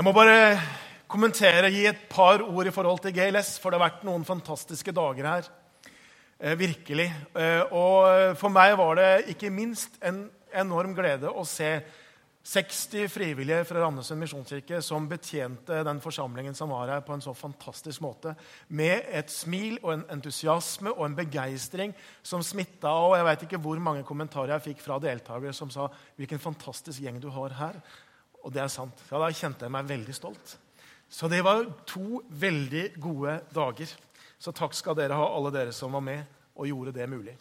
Jeg må bare kommentere, gi et par ord i forhold til GLS, for det har vært noen fantastiske dager her. Eh, virkelig. Eh, og for meg var det ikke minst en enorm glede å se 60 frivillige fra Randesund misjonskirke som betjente den forsamlingen som var her, på en så fantastisk måte. Med et smil og en entusiasme og en begeistring som smitta. Og jeg vet ikke hvor mange kommentarer jeg fikk fra deltakere som sa 'Hvilken fantastisk gjeng du har her'. Og det er sant. Ja, da kjente jeg meg veldig stolt. Så det var to veldig gode dager. Så takk skal dere ha, alle dere som var med og gjorde det mulig.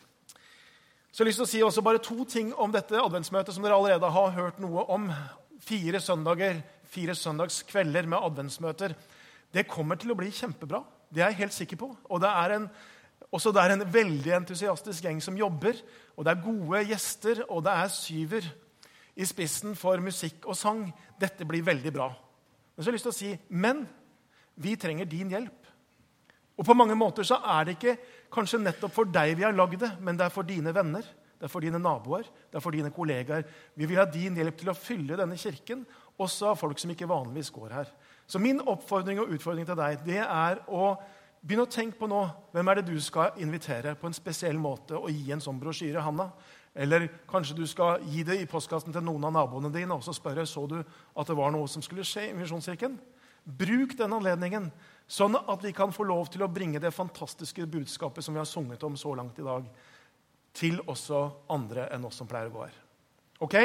Så jeg har lyst til å si også bare to ting om dette adventsmøtet som dere allerede har hørt noe om. Fire søndager, fire søndagskvelder med adventsmøter. Det kommer til å bli kjempebra. Det er jeg helt sikker på. Og det er en, også det er en veldig entusiastisk gjeng som jobber. Og det er gode gjester, og det er syver i spissen for musikk og sang. Dette blir veldig bra. Men så har jeg lyst til å si men vi trenger din hjelp. Og på mange måter så er det ikke kanskje nettopp for deg vi har lagd det, men det er for dine venner, det er for dine naboer, det er for dine kollegaer. Vi vil ha din hjelp til å fylle denne kirken, også av folk som ikke vanligvis går her. Så min oppfordring og utfordring til deg det er å begynne å tenke på nå hvem er det du skal invitere på en spesiell måte og gi en sånn brosjyre. Hanna. Eller kanskje du skal gi det i postkassen til noen av naboene dine og så spørre så du at det var noe som skulle skje i Misjonskirken. Bruk den anledningen Sånn at vi kan få lov til å bringe det fantastiske budskapet som vi har sunget om så langt i dag, til også andre enn oss som pleier å gå her. Ok?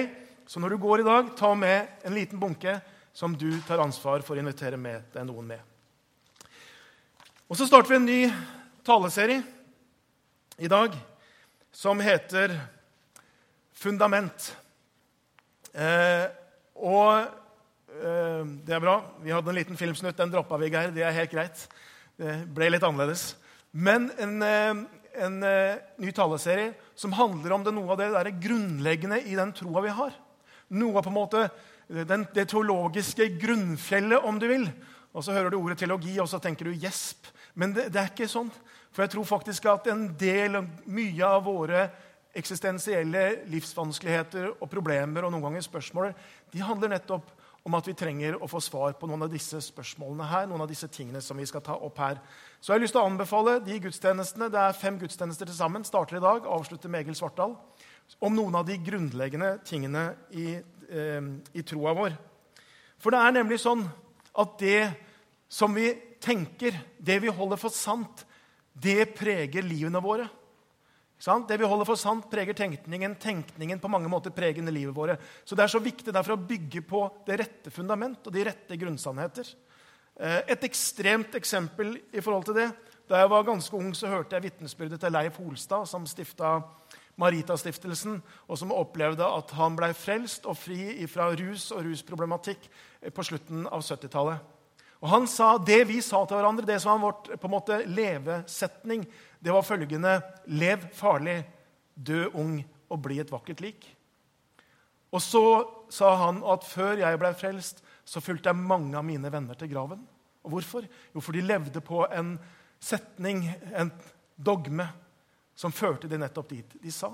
Så når du går i dag, ta med en liten bunke som du tar ansvar for å invitere med deg noen med. Og Så starter vi en ny taleserie i dag som heter Fundament. Eh, og Eh, det er bra. Vi hadde en liten filmsnutt. Den droppa vi, Geir. Det er helt greit. Det ble litt annerledes. Men en, eh, en eh, ny taleserie som handler om det, noe av det der grunnleggende i den troa vi har. Noe av på en måte den, det teologiske grunnfjellet, om du vil. Og Så hører du ordet teologi, og så tenker du gjesp. Men det, det er ikke sånn. For jeg tror faktisk at en del, mye av våre eksistensielle livsvanskeligheter og problemer og noen ganger spørsmål, de handler nettopp om at vi trenger å få svar på noen av disse spørsmålene her, noen av disse tingene som vi skal ta opp her. Så jeg har lyst til å anbefale de gudstjenestene. Det er fem gudstjenester til sammen. Starter i dag, avslutter med Egil Svartdal. Om noen av de grunnleggende tingene i, eh, i troa vår. For det er nemlig sånn at det som vi tenker, det vi holder for sant, det preger livene våre. Det vi holder for sant, preger tenkningen. Tenkningen på mange måter preger livet våre. Så det er så viktig derfor å bygge på det rette fundament og de rette grunnsannheter. Eh, et ekstremt eksempel i forhold til det. Da jeg var ganske ung, så hørte jeg vitnesbyrdet til Leif Holstad, som stifta Maritastiftelsen, og som opplevde at han ble frelst og fri fra rus og rusproblematikk eh, på slutten av 70-tallet. Og Han sa det vi sa til hverandre, det som var vårt på en måte levesetning, det var følgende Lev farlig, dø ung og bli et vakkert lik. Og så sa han at før jeg ble frelst, så fulgte jeg mange av mine venner til graven. Og hvorfor? Jo, for de levde på en setning, en dogme, som førte de nettopp dit de sa.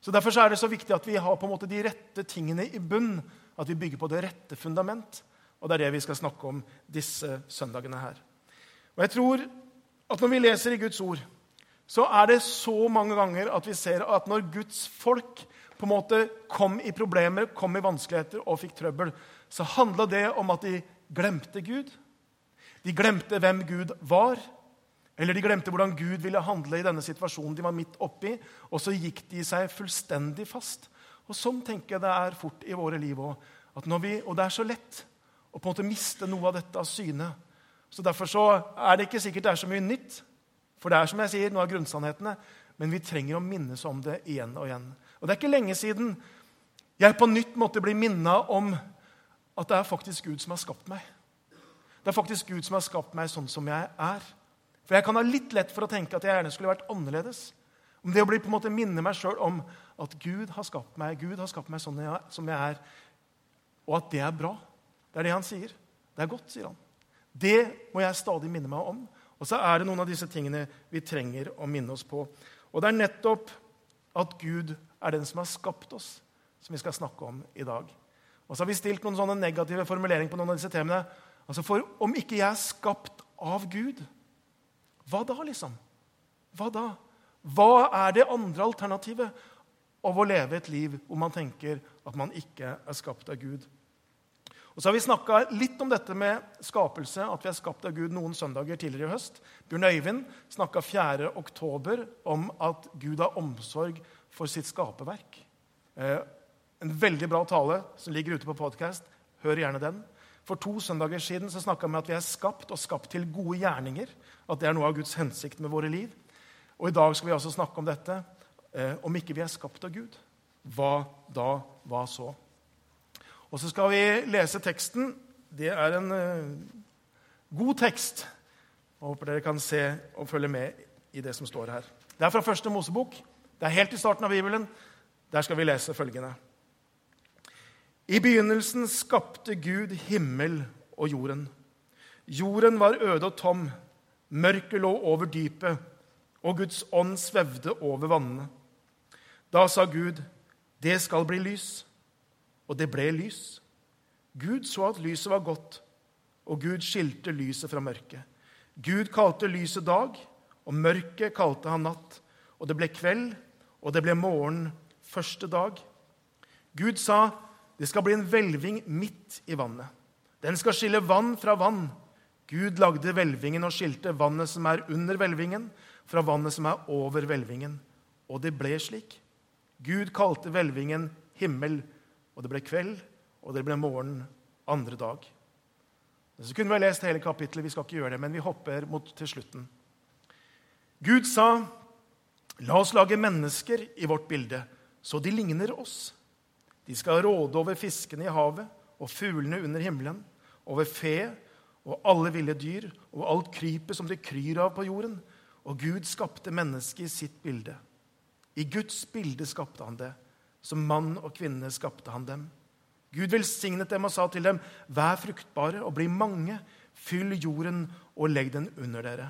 Så Derfor er det så viktig at vi har på en måte de rette tingene i bunn. At vi bygger på det rette fundament. Og det er det vi skal snakke om disse søndagene her. Og jeg tror at når vi leser i Guds ord, så er det så mange ganger at vi ser at når Guds folk på en måte kom i problemer, kom i vanskeligheter og fikk trøbbel, så handla det om at de glemte Gud. De glemte hvem Gud var. Eller de glemte hvordan Gud ville handle i denne situasjonen de var midt oppi. Og så gikk de seg fullstendig fast. Og Sånn tenker jeg det er fort i våre liv òg. Og det er så lett å på en måte miste noe av dette av syne. Så Derfor så er det ikke sikkert det er så mye nytt. For det er som jeg sier, noe av grunnsannhetene. Men vi trenger å minnes om det igjen og igjen. Og Det er ikke lenge siden jeg på nytt måtte bli minna om at det er faktisk Gud som har skapt meg. Det er faktisk Gud som har skapt meg sånn som jeg er. For jeg kan ha litt lett for å tenke at jeg gjerne skulle vært annerledes. Om det å bli på en måte minne meg sjøl om at Gud har skapt meg Gud har skapt meg sånn jeg, som jeg er, og at det er bra. Det er det han sier. Det er godt, sier han. Det må jeg stadig minne meg om. Og så er det noen av disse tingene vi trenger å minne oss på. Og det er nettopp at Gud er den som har skapt oss, som vi skal snakke om i dag. Og så har vi stilt noen sånne negative formuleringer på noen av disse temaene. Altså For om ikke jeg er skapt av Gud, hva da, liksom? Hva da? Hva er det andre alternativet av å leve et liv hvor man tenker at man ikke er skapt av Gud? Og så har vi snakka litt om dette med skapelse, at vi er skapt av Gud noen søndager tidligere i høst. Bjørn Øyvind snakka 4. oktober om at Gud har omsorg for sitt skaperverk. Eh, en veldig bra tale som ligger ute på podkast. Hør gjerne den. For to søndager siden så snakka vi om at vi er skapt og skapt til gode gjerninger. At det er noe av Guds hensikt med våre liv. Og i dag skal vi også snakke om dette. Eh, om ikke vi er skapt av Gud, hva da? Hva så? Og så skal vi lese teksten. Det er en uh, god tekst. Jeg håper dere kan se og følge med i det som står her. Det er fra første Mosebok. Det er helt i starten av Bibelen. Der skal vi lese følgende. I begynnelsen skapte Gud himmel og jorden. Jorden var øde og tom. Mørket lå over dypet, og Guds ånd svevde over vannene. Da sa Gud, 'Det skal bli lys.' Og det ble lys. Gud så at lyset var godt, og Gud skilte lyset fra mørket. Gud kalte lyset dag, og mørket kalte han natt. Og det ble kveld, og det ble morgen første dag. Gud sa, det skal bli en hvelving midt i vannet. Den skal skille vann fra vann. Gud lagde hvelvingen og skilte vannet som er under hvelvingen, fra vannet som er over hvelvingen. Og det ble slik. Gud kalte hvelvingen himmel, og det ble kveld, og det ble morgen andre dag. Så kunne vi ha lest hele kapittelet, vi skal ikke gjøre det, men vi hopper mot til slutten. Gud sa, 'La oss lage mennesker i vårt bilde, så de ligner oss.' 'De skal råde over fiskene i havet og fuglene under himmelen,' 'over fe og alle ville dyr og alt krypet som det kryr av på jorden.' Og Gud skapte mennesket i sitt bilde. I Guds bilde skapte han det. Som mann og kvinne skapte han dem. Gud velsignet dem og sa til dem, vær fruktbare og bli mange, fyll jorden og legg den under dere.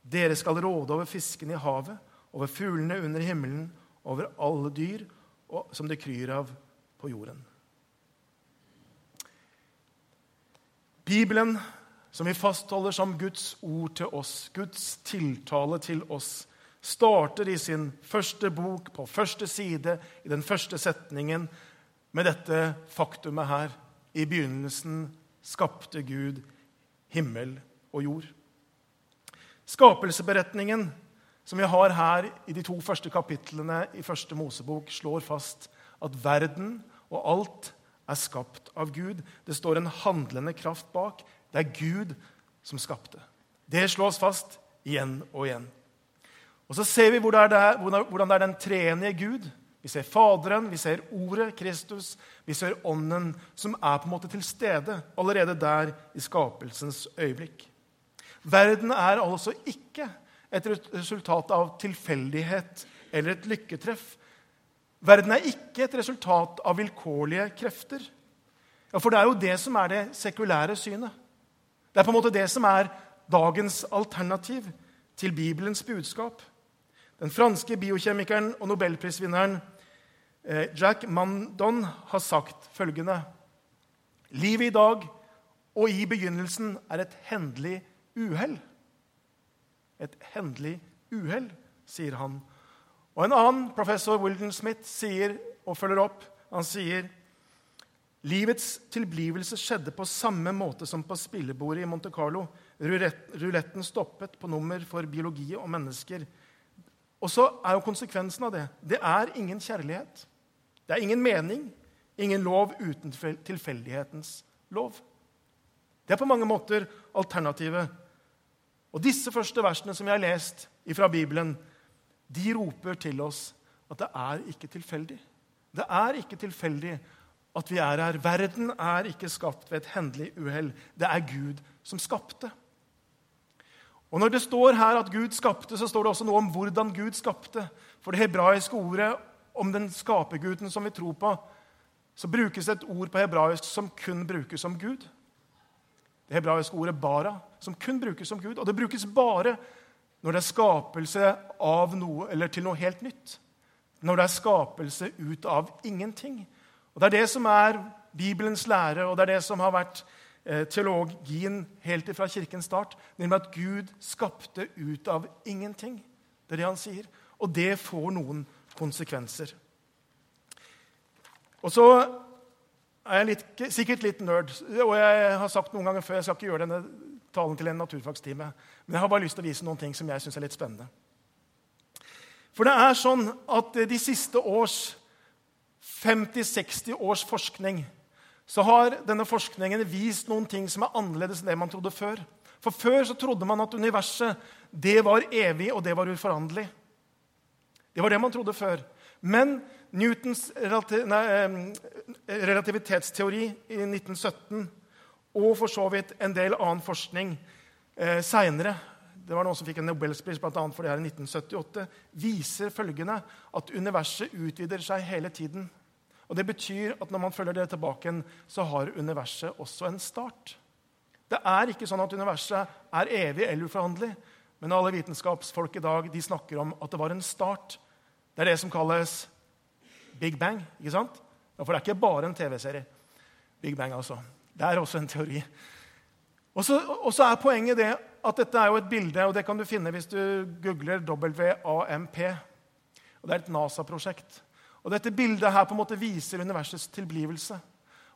Dere skal råde over fiskene i havet, over fuglene under himmelen, over alle dyr som det kryr av på jorden. Bibelen, som vi fastholder som Guds ord til oss, Guds tiltale til oss, starter i sin første bok, på første side, i den første setningen, med dette faktumet her. I begynnelsen skapte Gud himmel og jord. Skapelsesberetningen som vi har her i de to første kapitlene i første Mosebok, slår fast at verden og alt er skapt av Gud. Det står en handlende kraft bak. Det er Gud som skapte. Det slås fast igjen og igjen. Og så ser vi hvordan det er, den treenige Gud. Vi ser Faderen, vi ser Ordet, Kristus, vi ser Ånden, som er på en måte til stede allerede der i skapelsens øyeblikk. Verden er altså ikke et resultat av tilfeldighet eller et lykketreff. Verden er ikke et resultat av vilkårlige krefter. Ja, For det er jo det som er det sekulære synet. Det er på en måte det som er dagens alternativ til Bibelens budskap. Den franske biokjemikeren og nobelprisvinneren eh, Jack Mandon har sagt følgende Livet i dag og i begynnelsen er et hendelig uhell. Et hendelig uhell, sier han. Og En annen, professor Wilden Smith, sier og følger opp. Han sier livets tilblivelse skjedde på samme måte som på spillebordet i Monte Carlo. Ruletten stoppet på nummer for biologi og mennesker. Og så er jo konsekvensen av det det er ingen kjærlighet. Det er ingen mening, ingen lov uten tilfeldighetens lov. Det er på mange måter alternativet. Og disse første versene som jeg har lest fra Bibelen, de roper til oss at det er ikke tilfeldig. Det er ikke tilfeldig at vi er her. Verden er ikke skapt ved et hendelig uhell. Det er Gud som skapte. Og Når det står her at Gud skapte, så står det også noe om hvordan Gud skapte. For det hebraiske ordet om den skaperguden som vi tror på, så brukes det et ord på hebraisk som kun brukes som Gud. Det hebraiske ordet bara, som kun brukes som Gud. Og det brukes bare når det er skapelse av noe, eller til noe helt nytt. Når det er skapelse ut av ingenting. Og Det er det som er Bibelens lære, og det er det som har vært teologien helt fra kirkens start, nemlig at Gud skapte ut av ingenting. Det er det han sier. Og det får noen konsekvenser. Og så er jeg litt, sikkert litt nerd, og jeg har sagt noen ganger før jeg skal ikke gjøre denne talen til en naturfagstime, men jeg har bare lyst til å vise noen ting som jeg syns er litt spennende. For det er sånn at de siste års 50-60 års forskning så har denne forskningen vist noen ting som er annerledes enn det man trodde før. For Før så trodde man at universet det var evig, og det var uforanderlig. Det var det man trodde før. Men Newtons relativitetsteori i 1917 og for så vidt en del annen forskning eh, seinere det var noen som fikk en Nobelspris blant annet for det her i 1978, viser følgende at universet utvider seg hele tiden. Og Det betyr at når man følger det tilbake, så har universet også en start. Det er ikke sånn at universet er evig eller uforhandlelig. men alle vitenskapsfolk i dag de snakker om at det var en start. Det er det som kalles Big Bang. ikke sant? For det er ikke bare en TV-serie. Big Bang, altså. Det er også en teori. Og så er poenget det at dette er jo et bilde, og det kan du finne hvis du googler WAMP. Og Det er et NASA-prosjekt. Og Dette bildet her på en måte viser universets tilblivelse.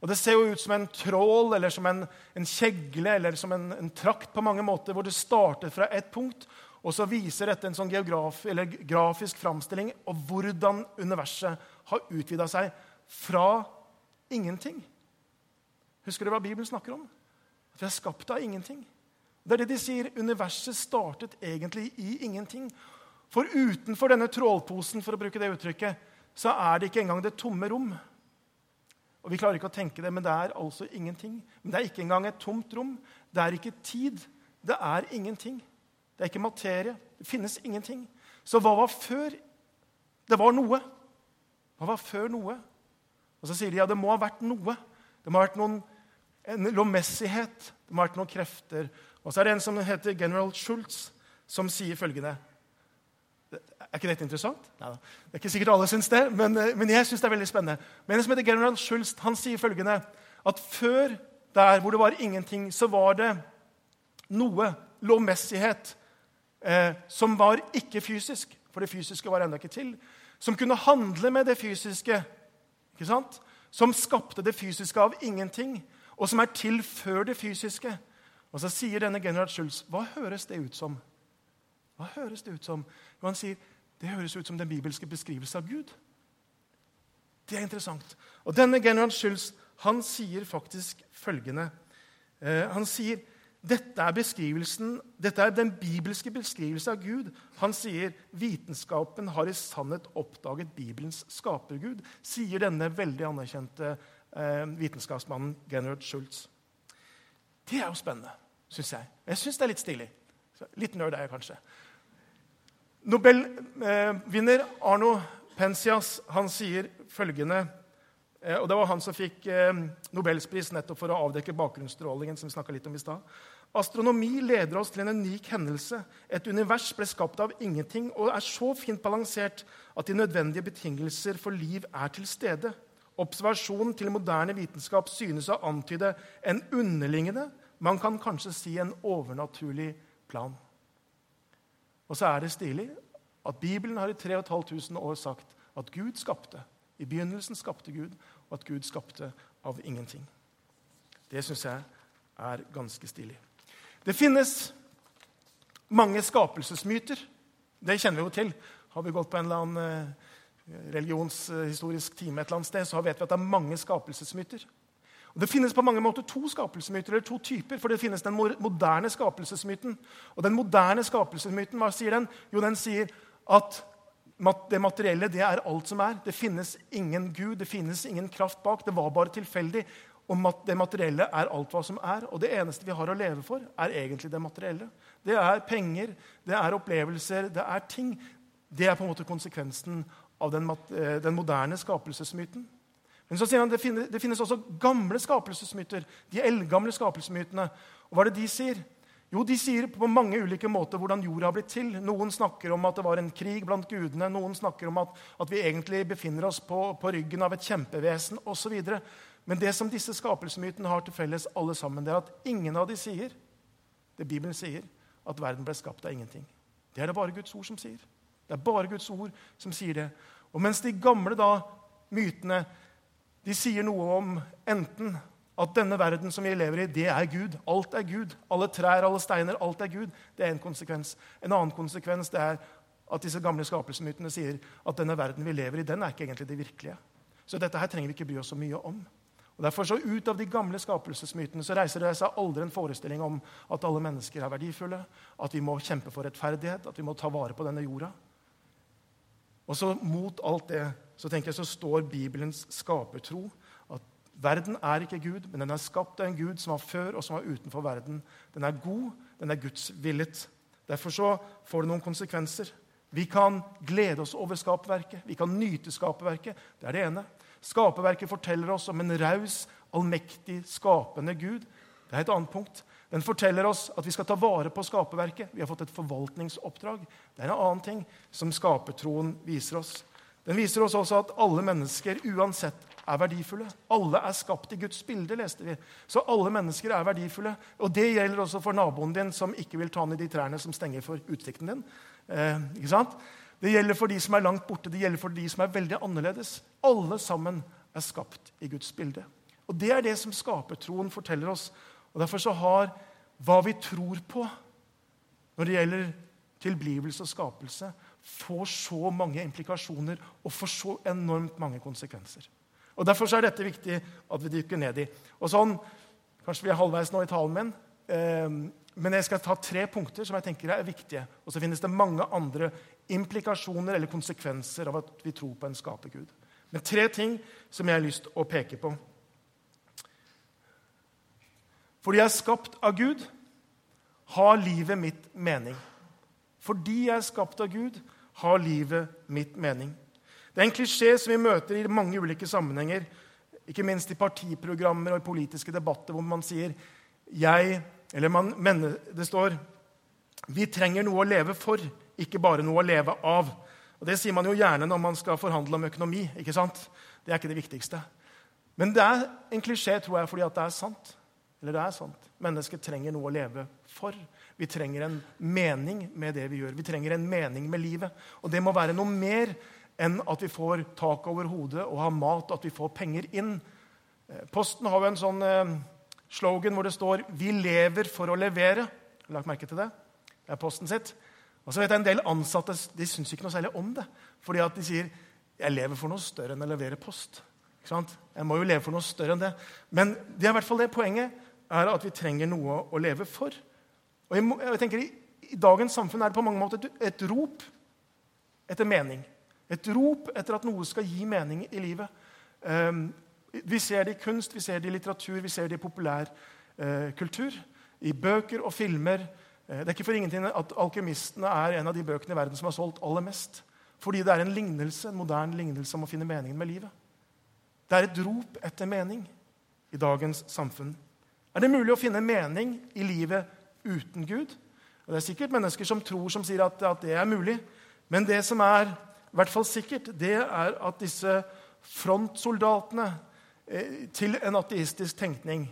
Og Det ser jo ut som en trål eller som en, en kjegle eller som en, en, trakt på mange måter, hvor det starter fra ett punkt, og så viser dette en sånn geograf, grafisk framstilling av hvordan universet har utvida seg fra ingenting. Husker du hva Bibelen snakker om? At vi er skapt av ingenting. Det er det de sier. Universet startet egentlig i ingenting. For utenfor denne trålposen for å bruke det uttrykket, så er det ikke engang det tomme rom. Og Vi klarer ikke å tenke det, men det er altså ingenting. Men det er ikke engang et tomt rom. Det er ikke tid. Det er ingenting. Det er ikke materie. Det finnes ingenting. Så hva var før? Det var noe. Hva var før noe? Og så sier de ja, det må ha vært noe. Det må ha vært noen en lovmessighet. Det må ha vært noen krefter. Og så er det en som heter general Schultz, som sier følgende Er ikke dette interessant? Neida. det er ikke sikkert alle syns det, men, eh, men jeg syns det er veldig spennende. Men en som heter general Schultz, han sier følgende at før der hvor det var ingenting, så var det noe lovmessighet eh, som var ikke fysisk, for det fysiske var ennå ikke til, som kunne handle med det fysiske, ikke sant? som skapte det fysiske av ingenting og som er til før det fysiske. Og så sier denne General Schultz, hva høres det ut som? Hva høres det ut som? Jo, han sier det høres ut som den bibelske beskrivelsen av Gud. Det er interessant. Og denne General Schultz han sier faktisk følgende eh, Han sier dette er, beskrivelsen, dette er den bibelske beskrivelsen av Gud. Han sier vitenskapen har i sannhet oppdaget Bibelens skapergud, sier denne veldig anerkjente eh, vitenskapsmannen Gennard Schultz. Det er jo spennende, syns jeg. Jeg syns det er litt stilig. Litt nerd er jeg kanskje. Nobelvinner Arno Pensias han sier følgende eh, og Det var han som fikk eh, Nobelspris nettopp for å avdekke bakgrunnsstrålingen. som vi litt om i sted. Astronomi leder oss til en unik hendelse. Et univers ble skapt av ingenting og er så fint balansert at de nødvendige betingelser for liv er til stede. Observasjonen til moderne vitenskap synes å antyde en underliggende, man kan kanskje si en overnaturlig plan. Og så er det stilig at Bibelen har i 3500 år sagt at Gud skapte. I begynnelsen skapte Gud, og at Gud skapte av ingenting. Det syns jeg er ganske stilig. Det finnes mange skapelsesmyter. Det kjenner vi jo til. Har vi gått på en eller annen eh, religionshistorisk time et eller annet sted, så vet vi at det er mange skapelsesmyter. Det finnes på mange måter to skapelsesmyter, eller to typer. For det finnes den moderne skapelsesmyten. Og den moderne skapelsesmyten, hva sier den? Jo, den sier at det materielle det er alt som er. Det finnes ingen Gud, det finnes ingen kraft bak. Det var bare tilfeldig. Og det materielle er alt hva som er. Og det eneste vi har å leve for, er egentlig det materielle. Det er penger, det er opplevelser, det er ting. Det er på en måte konsekvensen av den, eh, den moderne skapelsesmyten. Men så sier han finnes, det finnes også gamle skapelsesmyter. De eldgamle skapelsesmytene. Og hva er det de sier? Jo, De sier på mange ulike måter hvordan jorda har blitt til. Noen snakker om at det var en krig blant gudene. Noen snakker om at, at vi egentlig befinner oss på, på ryggen av et kjempevesen osv. Men det som disse skapelsesmytene har til felles, alle sammen, det er at ingen av de sier det Bibelen sier, at verden ble skapt av ingenting. Det er det bare Guds ord som sier. Det er bare Guds ord som sier det. Og mens de gamle da, mytene de sier noe om enten at denne verden som vi lever i, det er Gud. Alt er Gud. Alle trær, alle steiner, alt er Gud. Det er en konsekvens. En annen konsekvens det er at disse gamle skapelsesmytene sier at denne verden vi lever i, den er ikke egentlig det virkelige. Så dette her trenger vi ikke bry oss så mye om. Og derfor så Ut av de gamle skapelsesmytene så reiser det seg aldri en forestilling om at alle mennesker er verdifulle, at vi må kjempe for rettferdighet, at vi må ta vare på denne jorda. Og så Mot alt det så tenker jeg så står Bibelens skapertro. At verden er ikke Gud, men den er skapt av en Gud som var før og som var utenfor verden. Den er god, den er Guds villet. Derfor så får det noen konsekvenser. Vi kan glede oss over skaperverket, vi kan nyte skaperverket. Det er det ene. Skaperverket forteller oss om en raus, allmektig, skapende Gud. Det er et annet punkt. Den forteller oss at vi skal ta vare på skaperverket. Vi har fått et forvaltningsoppdrag. Det er en annen ting som skapertroen viser oss. Den viser oss også at alle mennesker uansett er verdifulle. Alle er skapt i Guds bilde, leste vi. Så alle mennesker er verdifulle. Og det gjelder også for naboen din som ikke vil ta ned de trærne som stenger for utsikten din. Eh, ikke sant? Det gjelder for de som er langt borte, det gjelder for de som er veldig annerledes. Alle sammen er skapt i Guds bilde. Og Det er det som skapertroen forteller oss. Og Derfor så har hva vi tror på når det gjelder tilblivelse og skapelse, får så mange implikasjoner og får så enormt mange konsekvenser. Og Derfor så er dette viktig at vi dykker ned i. Og sånn, Kanskje vi er halvveis nå i talen min. Eh, men jeg skal ta tre punkter som jeg tenker er viktige. Og så finnes det mange andre implikasjoner eller konsekvenser av at vi tror på en skapergud. Men tre ting som jeg har lyst til å peke på. Fordi jeg er skapt av Gud, har livet mitt mening. Fordi jeg er skapt av Gud, har livet mitt mening. Det er en klisjé som vi møter i mange ulike sammenhenger, ikke minst i partiprogrammer og i politiske debatter, hvor man sier jeg eller man, men det står vi trenger noe å leve for, ikke bare noe å leve av. Og Det sier man jo gjerne når man skal forhandle om økonomi. ikke sant? Det er ikke det viktigste. Men det er en klisjé tror jeg, fordi det er sant. Eller det er sant. Mennesket trenger noe å leve for. Vi trenger en mening med det vi gjør. Vi trenger en mening med livet. Og det må være noe mer enn at vi får tak over hodet og har mat, at vi får penger inn. Eh, Posten har jo en sånn eh, slogan hvor det står 'Vi lever for å levere'. Lagt merke til det? Det er posten sitt. Og så vet jeg En del ansatte de syns ikke noe særlig om det. Fordi at de sier 'Jeg lever for noe større enn å levere post'. Ikke sant? Jeg må jo leve for noe større enn det. Men det er i hvert fall det poenget er at vi trenger noe å leve for. Og jeg, jeg tenker I, i dagens samfunn er det på mange måter et, et rop etter mening. Et rop etter at noe skal gi mening i livet. Um, vi ser det i kunst, vi ser det i litteratur, vi ser det i populærkultur. kultur, I bøker og filmer. Uh, det er ikke for ingenting at 'Alkymistene' er en av de bøkene i verden som har solgt aller mest. Fordi det er en lignelse, en moderne lignelse om å finne meningen med livet. Det er et rop etter mening i dagens samfunn. Er det mulig å finne mening i livet uten Gud? Og det er sikkert mennesker som tror, som sier at, at det er mulig. Men det som er i hvert fall sikkert, det er at disse frontsoldatene Eh, til en ateistisk tenkning,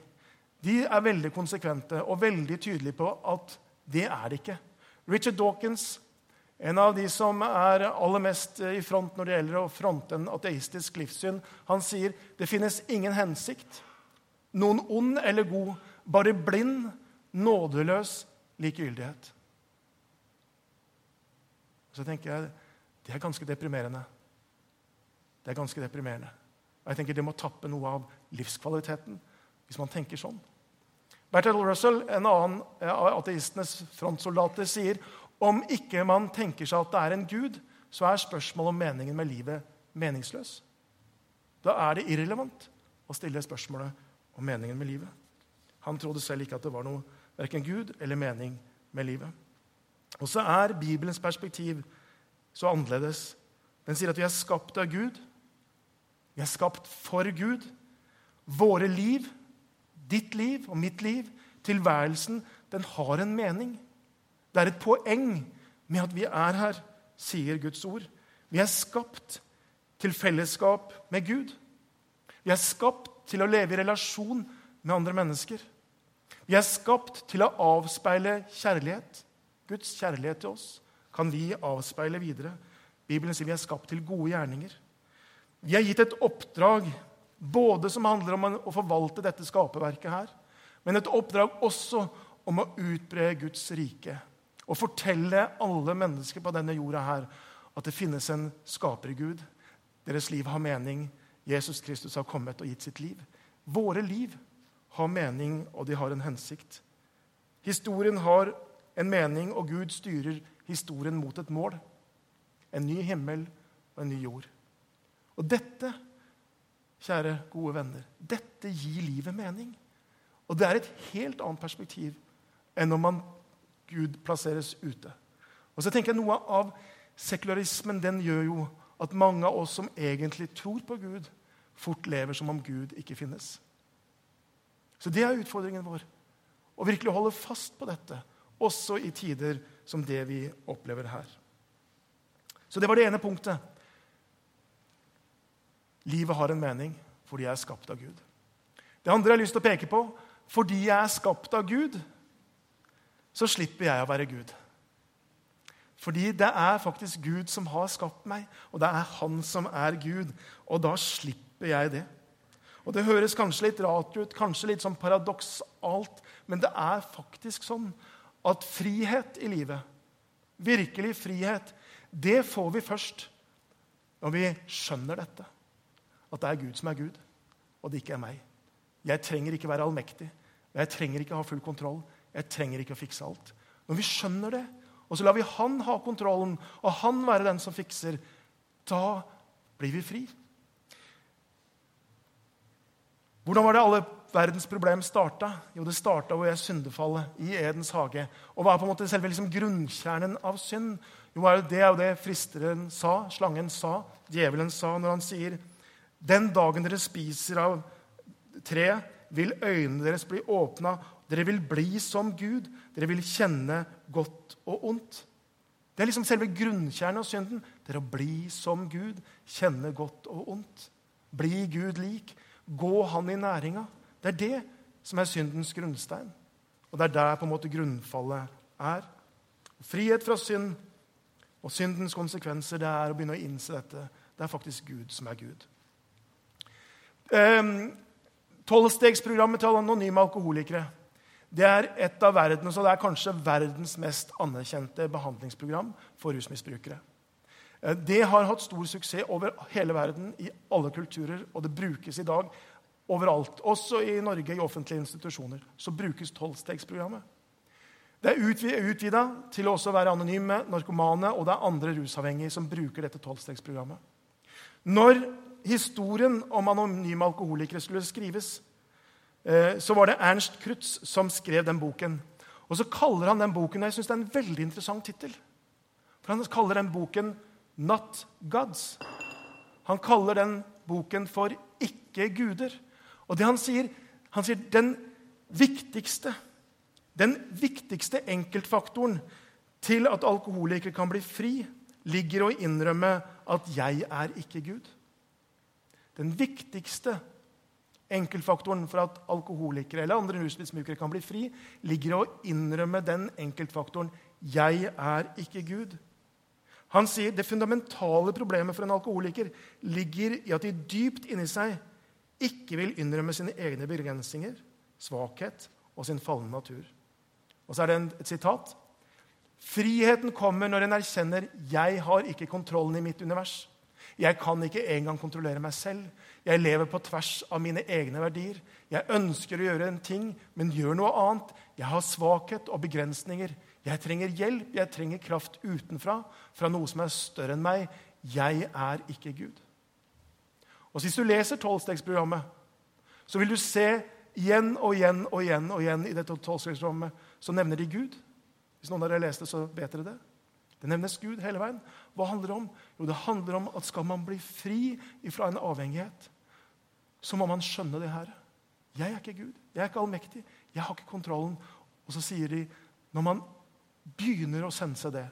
de er veldig konsekvente og veldig tydelige på at det er det ikke. Richard Dawkins, en av de som er aller mest i front når det gjelder å fronte en ateistisk livssyn, han sier det finnes ingen hensikt, noen ond eller god, bare blind, nådeløs likegyldighet. Så tenker jeg det er ganske deprimerende. Det er ganske deprimerende. Og jeg tenker Det må tappe noe av livskvaliteten hvis man tenker sånn. Bertel Russell, en annen av ateistenes frontsoldater, sier om ikke man tenker seg at det er en gud, så er spørsmålet om meningen med livet meningsløs. Da er det irrelevant å stille spørsmålet om meningen med livet. Han trodde selv ikke at det var noe verken Gud eller mening med livet. Og så er Bibelens perspektiv så annerledes. Den sier at vi er skapt av Gud, vi er skapt for Gud. Våre liv, ditt liv og mitt liv, tilværelsen, den har en mening. Det er et poeng med at vi er her, sier Guds ord. Vi er skapt til fellesskap med Gud. Vi er skapt til å leve i relasjon med andre mennesker. Vi er skapt til å avspeile kjærlighet. Guds kjærlighet til oss kan vi avspeile videre. Bibelen sier vi er skapt til gode gjerninger. Vi er gitt et oppdrag både som handler om å forvalte dette skaperverket her, men et oppdrag også om å utbre Guds rike. Og fortelle alle mennesker på denne jorda her at det finnes en skapergud. Deres liv har mening. Jesus Kristus har kommet og gitt sitt liv. Våre liv har mening, og de har en hensikt. Historien har en mening, og Gud styrer historien mot et mål. En ny himmel og en ny jord. Og dette, kjære, gode venner, dette gir livet mening. Og det er et helt annet perspektiv enn om man Gud plasseres ute. Og så tenker jeg Noe av sekularismen den gjør jo at mange av oss som egentlig tror på Gud, fort lever som om Gud ikke finnes. Så det er utfordringen vår. Å virkelig holde fast på dette, også i tider som det vi opplever her. Så det var det ene punktet. Livet har en mening fordi jeg er skapt av Gud. Det andre jeg har lyst til å peke på fordi jeg er skapt av Gud, så slipper jeg å være Gud. Fordi det er faktisk Gud som har skapt meg, og det er Han som er Gud. Og da slipper jeg det. Og Det høres kanskje litt rart ut, kanskje litt sånn paradoksalt, men det er faktisk sånn at frihet i livet, virkelig frihet, det får vi først når vi skjønner dette. At det er Gud som er Gud, og det ikke er meg. Jeg trenger ikke være allmektig. Jeg trenger ikke ha full kontroll. Jeg trenger ikke å fikse alt. Når vi skjønner det, og så lar vi Han ha kontrollen, og Han være den som fikser, da blir vi fri. Hvordan var det alle verdens problem starta? Jo, det starta ved syndefallet i Edens hage. Og hva er på en måte selve liksom grunnkjernen av synd? Jo, Det er jo det fristeren sa, slangen sa, djevelen sa, når han sier Den dagen dere spiser av treet, vil øynene deres bli åpna. Dere vil bli som Gud. Dere vil kjenne godt og ondt. Det er liksom selve grunnkjernen av synden. Det er å bli som Gud, kjenne godt og ondt. Bli Gud lik. Gå Han i næringa. Det er det som er syndens grunnstein. Og det er der på en måte grunnfallet er. Frihet fra synd og syndens konsekvenser det er å begynne å innse dette. Det er faktisk Gud som er Gud. Um, Tolvstegsprogrammet til anonyme alkoholikere det er et av verdens, og det er kanskje verdens mest anerkjente behandlingsprogram for rusmisbrukere. Eh, det har hatt stor suksess over hele verden, i alle kulturer, og det brukes i dag overalt. Også i Norge, i offentlige institusjoner, så brukes tolvstegsprogrammet. Det er utvida til å være anonyme narkomane, og det er andre rusavhengige som bruker dette tolvstegsprogrammet. Når historien om anonyme alkoholikere skulle skrives, så var det Ernst Krutz som skrev den boken. Og så kaller han den boken, og jeg synes det er en veldig interessant tittel. For Han kaller den boken 'Not Gods'. Han kaller den boken for 'Ikke guder'. Og det han sier, han sier den viktigste, den viktigste enkeltfaktoren til at alkoholikere kan bli fri, ligger å innrømme at 'jeg er ikke Gud'. Den viktigste enkeltfaktoren for at alkoholikere eller andre rusmisbrukere kan bli fri, ligger i å innrømme den enkeltfaktoren 'jeg er ikke Gud'. Han sier det fundamentale problemet for en alkoholiker ligger i at de dypt inni seg ikke vil innrømme sine egne begrensninger, svakhet og sin falne natur. Og så er det et sitat. Friheten kommer når en erkjenner 'jeg har ikke kontrollen i mitt univers'. Jeg kan ikke engang kontrollere meg selv. Jeg lever på tvers av mine egne verdier. Jeg ønsker å gjøre en ting, men gjør noe annet. Jeg har svakhet og begrensninger. Jeg trenger hjelp, jeg trenger kraft utenfra, fra noe som er større enn meg. Jeg er ikke Gud. Og Hvis du leser tolvstegsprogrammet, så vil du se igjen og igjen og igjen og igjen i dette tolvstegsprogrammet så nevner de Gud. Hvis noen av dere leste, så vet dere det. Det nevnes Gud hele veien. Hva handler det om? Jo, det handler om at skal man bli fri fra en avhengighet, så må man skjønne det her. Jeg er ikke Gud. Jeg er ikke allmektig. Jeg har ikke kontrollen. Og så sier de når man begynner å sense det,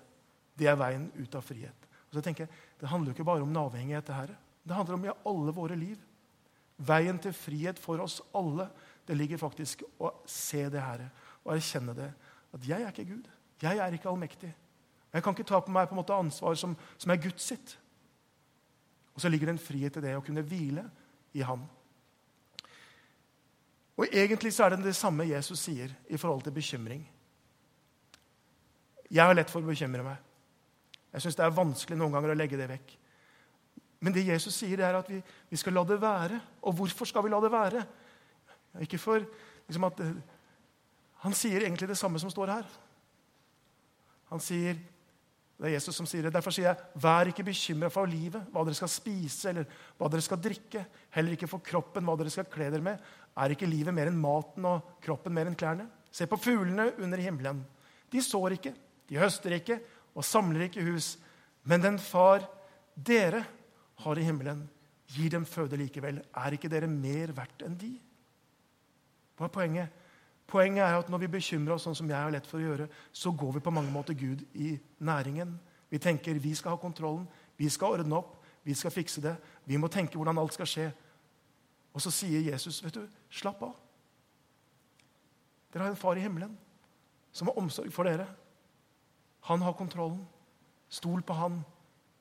det er veien ut av frihet. Og så tenker jeg, Det handler jo ikke bare om en avhengighet. Det her. Det handler om i alle våre liv. Veien til frihet for oss alle det ligger faktisk å se det her og erkjenne det. At jeg er ikke Gud. Jeg er ikke allmektig. Jeg kan ikke ta på meg på en måte ansvar som, som er Guds sitt. Og så ligger det en frihet i det å kunne hvile i Han. Og Egentlig så er det det samme Jesus sier i forhold til bekymring. Jeg har lett for å bekymre meg. Jeg syns det er vanskelig noen ganger å legge det vekk. Men det Jesus sier, er at vi, vi skal la det være. Og hvorfor skal vi la det være? Ikke for liksom at Han sier egentlig det samme som står her. Han sier, Det er Jesus som sier det. Derfor sier jeg, vær ikke bekymra for livet, hva dere skal spise eller hva dere skal drikke. Heller ikke for kroppen, hva dere skal kle dere med. Er ikke livet mer enn maten og kroppen mer enn klærne? Se på fuglene under himmelen. De sår ikke, de høster ikke og samler ikke hus. Men den far dere har i himmelen, gir dem føde likevel. Er ikke dere mer verdt enn de? Hva er poenget? Poenget er at når vi bekymrer oss sånn som jeg har lett for å gjøre, så går vi på mange måter Gud i næringen. Vi tenker vi skal ha kontrollen, vi skal ordne opp, vi skal fikse det. Vi må tenke hvordan alt skal skje. Og så sier Jesus, vet du, slapp av. Dere har en far i himmelen som har omsorg for dere. Han har kontrollen. Stol på han.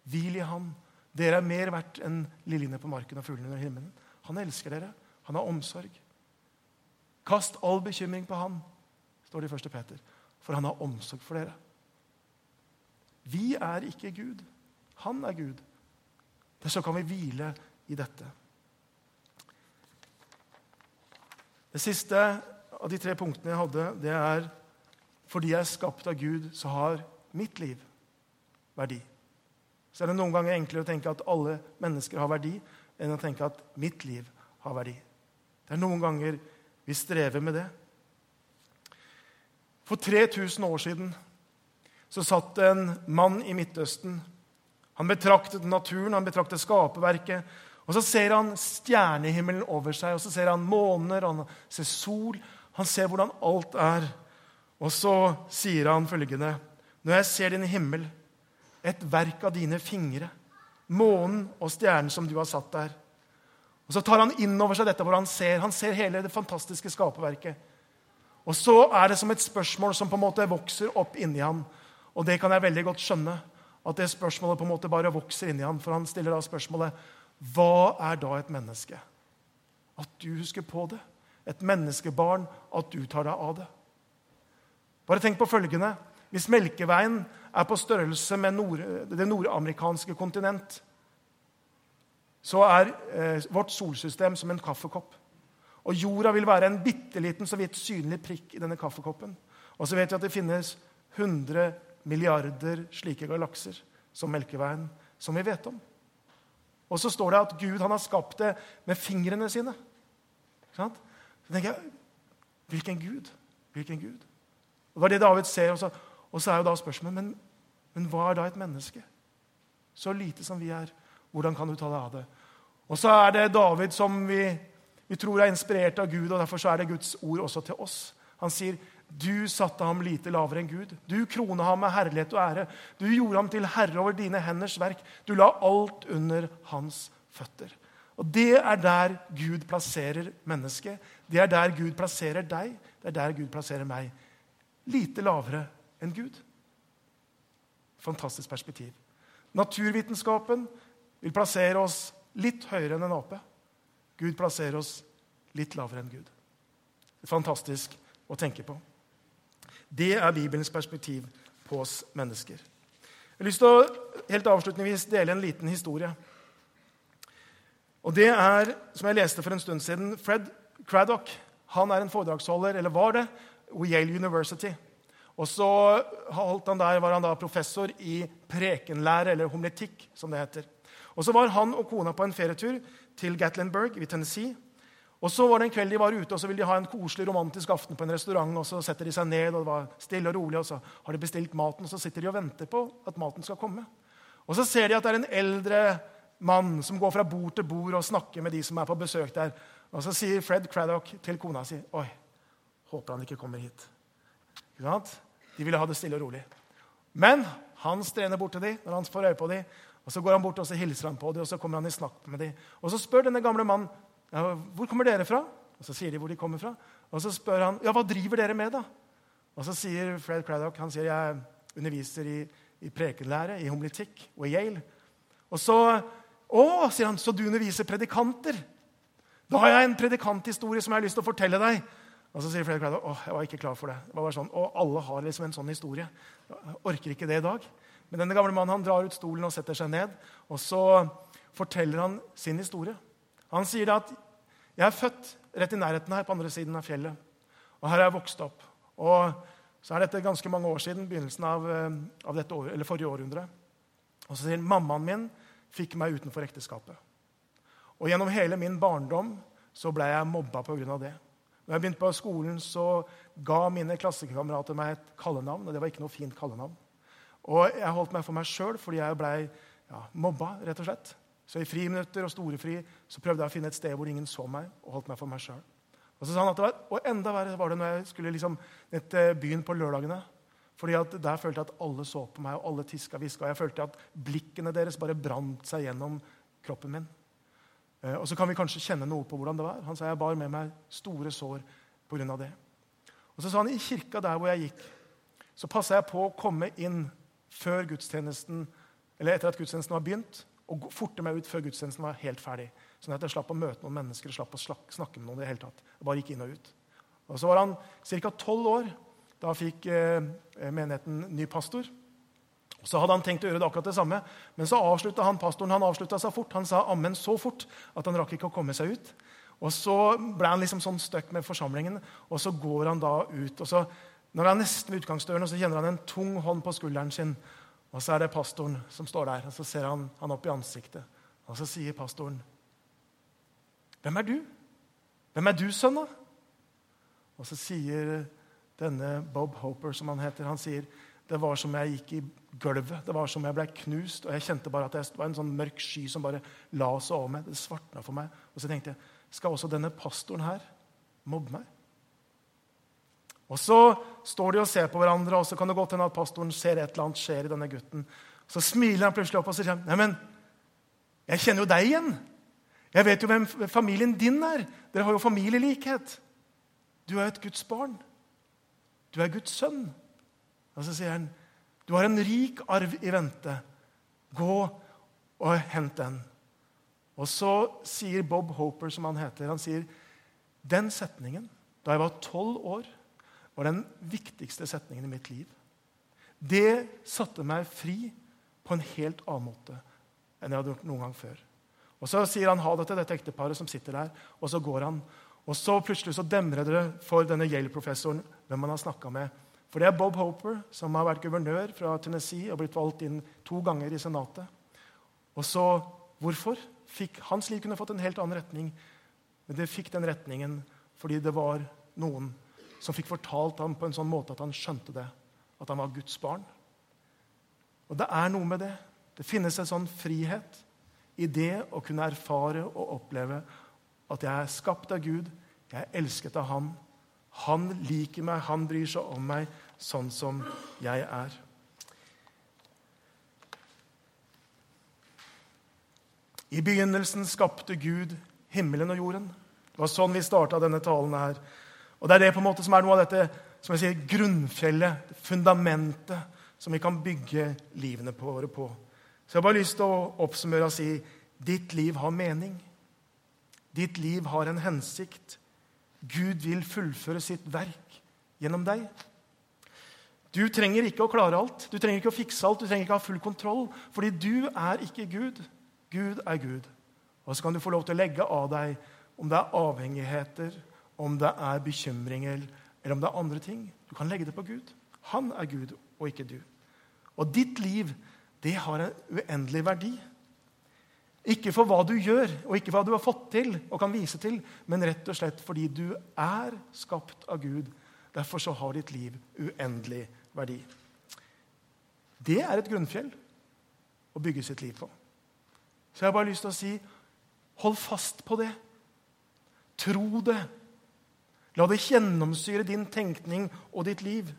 Hvil i han. Dere er mer verdt enn liljene på marken og fuglene under himmelen. Han elsker dere. Han har omsorg. Kast all bekymring på han, står det i 1. Peter, for han har omsorg for dere. Vi er ikke Gud. Han er Gud. Så kan vi hvile i dette. Det siste av de tre punktene jeg hadde, det er fordi jeg er skapt av Gud, så har mitt liv verdi. Så er det noen ganger enklere å tenke at alle mennesker har verdi, enn å tenke at mitt liv har verdi. Det er noen ganger vi strever med det. For 3000 år siden så satt det en mann i Midtøsten. Han betraktet naturen, han betraktet skaperverket. Og Så ser han stjernehimmelen over seg, og så ser han måner, han ser sol. Han ser hvordan alt er. Og så sier han følgende.: Når jeg ser din himmel, et verk av dine fingre, månen og stjernen som du har satt der Og Så tar han inn over seg dette hvor han ser. Han ser hele det fantastiske skaperverket. Og så er det som et spørsmål som på en måte vokser opp inni han. Og det kan jeg veldig godt skjønne. At det spørsmålet på en måte bare vokser inni han. For han stiller da spørsmålet hva er da et menneske? At du husker på det. Et menneskebarn, at du tar deg av det. Bare tenk på følgende. Hvis Melkeveien er på størrelse med nord, det nordamerikanske kontinent, så er eh, vårt solsystem som en kaffekopp. Og jorda vil være en bitte liten, så vidt synlig prikk i denne kaffekoppen. Og så vet vi at det finnes 100 milliarder slike galakser som Melkeveien, som vi vet om. Og så står det at Gud har skapt det med fingrene sine. Så tenker jeg, Hvilken Gud? Hvilken Gud? Og Det var det David ser. Og så, og så er jo da spørsmålet men, men hva er da et menneske? Så lite som vi er, hvordan kan du ta deg av det? Og så er det David som vi, vi tror er inspirert av Gud, og derfor er det Guds ord også til oss. Han sier, du satte ham lite lavere enn Gud. Du krona ham med herlighet og ære. Du gjorde ham til herre over dine henders verk. Du la alt under hans føtter. Og Det er der Gud plasserer mennesket. Det er der Gud plasserer deg. Det er der Gud plasserer meg. Lite lavere enn Gud. Fantastisk perspektiv. Naturvitenskapen vil plassere oss litt høyere enn en ape. Gud plasserer oss litt lavere enn Gud. Fantastisk å tenke på. Det er Bibelens perspektiv på oss mennesker. Jeg har lyst til å helt avslutningsvis dele en liten historie. Og det er, som jeg leste for en stund siden, Fred Craddock. Han er en foredragsholder, eller var det, ved Yale University. Og så der, var han da professor i prekenlære, eller homiletikk, som det heter. Og så var han og kona på en ferietur til Gatlinburg i Tennessee. Og så var det en kveld de var ute, og så ville de ha en koselig romantisk aften på en restaurant. og Så setter de seg ned, og det var stille og rolig, og så har de bestilt maten. Og så sitter de og venter på at maten skal komme. Og så ser de at det er en eldre mann som går fra bord til bord og snakker med de som er på besøk der. Og så sier Fred Craddock til kona si Oi, håper han ikke kommer hit. De ville ha det stille og rolig. Men han strener bort til dem når han får øye på dem. Og Så går han bort og så hilser han på dem, og så kommer han i snakk med dem. Og så spør denne gamle mannen ja, 'Hvor kommer dere fra?' Og Så sier de hvor de kommer fra. Og så spør han, 'Ja, hva driver dere med', da? Og så sier Fred Craddock han sier, 'Jeg underviser i, i prekenlære, i homiletikk og i Yale'. Og så 'Å', sier han, 'så du underviser predikanter?' Da har jeg en predikanthistorie som jeg har lyst til å fortelle deg. Og så sier Fred Craddock, åh, jeg var ikke klar for det'. det var sånn, og alle har liksom en sånn historie. Jeg orker ikke det i dag. Men denne gamle mannen han drar ut stolen og setter seg ned. Og så forteller han sin historie. Han sier at 'jeg er født rett i nærheten her på andre siden av fjellet'. Og her er jeg vokst opp. Og så er dette ganske mange år siden, begynnelsen av, eh, av dette år, eller forrige århundre. Og så sier han, 'mammaen min fikk meg utenfor ekteskapet'. Og gjennom hele min barndom så ble jeg mobba pga. det. Når jeg begynte på skolen, så ga mine klassekamerater meg et kallenavn. Og det var ikke noe fint kallenavn. Og jeg holdt meg for meg sjøl fordi jeg blei ja, mobba, rett og slett. Så i friminutter og storefri så prøvde jeg å finne et sted hvor ingen så meg, og holdt meg for meg selv. Og så sa han at det var, og enda verre var det når jeg skulle liksom til byen på lørdagene. Fordi at Der følte jeg at alle så på meg, og alle tiska og hviska. Jeg følte at blikkene deres bare brant seg gjennom kroppen min. Eh, og så kan vi kanskje kjenne noe på hvordan det var. Han sa jeg bar med meg store sår pga. det. Og så sa han i kirka der hvor jeg gikk, så passa jeg på å komme inn før gudstjenesten, eller etter at gudstjenesten var begynt, og forte meg ut før gudstjenesten var helt ferdig. Sånn at jeg slapp å møte noen mennesker og slapp å snakke med noen. i det hele tatt. Jeg bare gikk inn Og ut. Og Så var han ca. tolv år. Da fikk eh, menigheten ny pastor. Så hadde han tenkt å gjøre det akkurat det samme, men så avslutta han pastoren han avslutta seg fort. Han sa ammen så fort at han rakk ikke å komme seg ut. Og Så ble han liksom sånn støkk med forsamlingen, og så går han da ut. og så når han er nesten ved utgangsdøren, så kjenner han en tung hånd på skulderen sin. Og så er det pastoren som står der, og så ser han han opp i ansiktet. Og så sier pastoren, 'Hvem er du? Hvem er du, sønn?' Og så sier denne Bob Hoper, som han heter, han sier, 'Det var som jeg gikk i gulvet. Det var som jeg ble knust.' Og jeg kjente bare at det var en sånn mørk sky som bare la seg over meg. Det svartna for meg. Og så tenkte jeg, skal også denne pastoren her mobbe meg? Og Så står de og ser på hverandre, og så kan det godt hende at pastoren ser et eller annet skjer i denne gutten. Så smiler han plutselig opp og sier Neimen, jeg kjenner jo deg igjen. Jeg vet jo hvem familien din er. Dere har jo familielikhet. Du er et Guds barn. Du er Guds sønn. Og så sier han, du har en rik arv i vente. Gå og hent den. Og så sier Bob Hoper, som han heter, han sier den setningen da jeg var tolv år var den viktigste setningen i mitt liv. Det satte meg fri på en helt annen måte enn jeg hadde gjort noen gang før. Og Så sier han ha det til dette ekteparet som sitter der, og så går han. Og så plutselig så demrer det for denne Yale-professoren hvem han har snakka med. For det er Bob Hoper, som har vært guvernør fra Tennessee og blitt valgt inn to ganger i Senatet. Og så, Hvorfor? Fikk, hans liv kunne fått en helt annen retning. Men det fikk den retningen fordi det var noen som fikk fortalt ham på en sånn måte at han skjønte det, at han var Guds barn. Og det er noe med det. Det finnes en sånn frihet i det å kunne erfare og oppleve at jeg er skapt av Gud, jeg er elsket av Han. Han liker meg, han bryr seg om meg sånn som jeg er. I begynnelsen skapte Gud himmelen og jorden. Det var sånn vi starta denne talen her. Og Det er det på en måte som er noe av dette som jeg sier, grunnfjellet, fundamentet, som vi kan bygge livene våre på. Så jeg har bare lyst til å oppsummere og si ditt liv har mening. Ditt liv har en hensikt. Gud vil fullføre sitt verk gjennom deg. Du trenger ikke å klare alt, du trenger ikke å fikse alt, du trenger ikke å ha full kontroll. Fordi du er ikke Gud. Gud er Gud. Og så kan du få lov til å legge av deg om det er avhengigheter, om det er bekymringer eller om det er andre ting. Du kan legge det på Gud. Han er Gud, og ikke du. Og ditt liv, det har en uendelig verdi. Ikke for hva du gjør, og ikke hva du har fått til og kan vise til, men rett og slett fordi du er skapt av Gud. Derfor så har ditt liv uendelig verdi. Det er et grunnfjell å bygge sitt liv på. Så jeg har bare lyst til å si hold fast på det. Tro det. La det gjennomsyre din tenkning og ditt liv.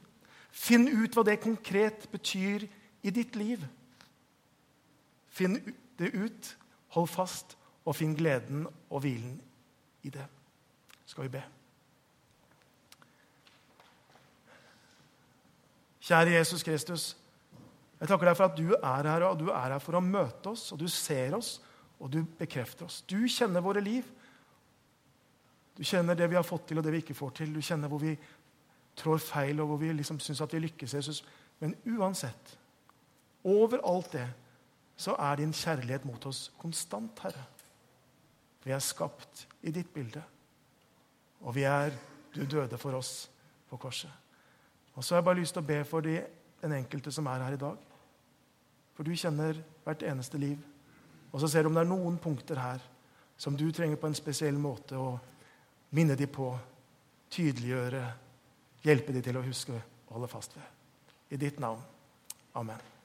Finn ut hva det konkret betyr i ditt liv. Finn det ut, hold fast, og finn gleden og hvilen i det. Skal vi be. Kjære Jesus Kristus. Jeg takker deg for at du er her, og du er her for å møte oss, og du ser oss, og du bekrefter oss. Du kjenner våre liv. Du kjenner det vi har fått til, og det vi ikke får til. Du kjenner hvor vi trår feil, og hvor vi liksom syns at vi lykkes. Jesus. Men uansett, over alt det, så er din kjærlighet mot oss konstant, Herre. Vi er skapt i ditt bilde, og vi er Du døde for oss på korset. Og så har jeg bare lyst til å be for de, den enkelte som er her i dag. For du kjenner hvert eneste liv. Og så ser du om det er noen punkter her som du trenger på en spesiell måte å minne dem på, tydeliggjøre, hjelpe dem til å huske og holde fast ved. I ditt navn. Amen.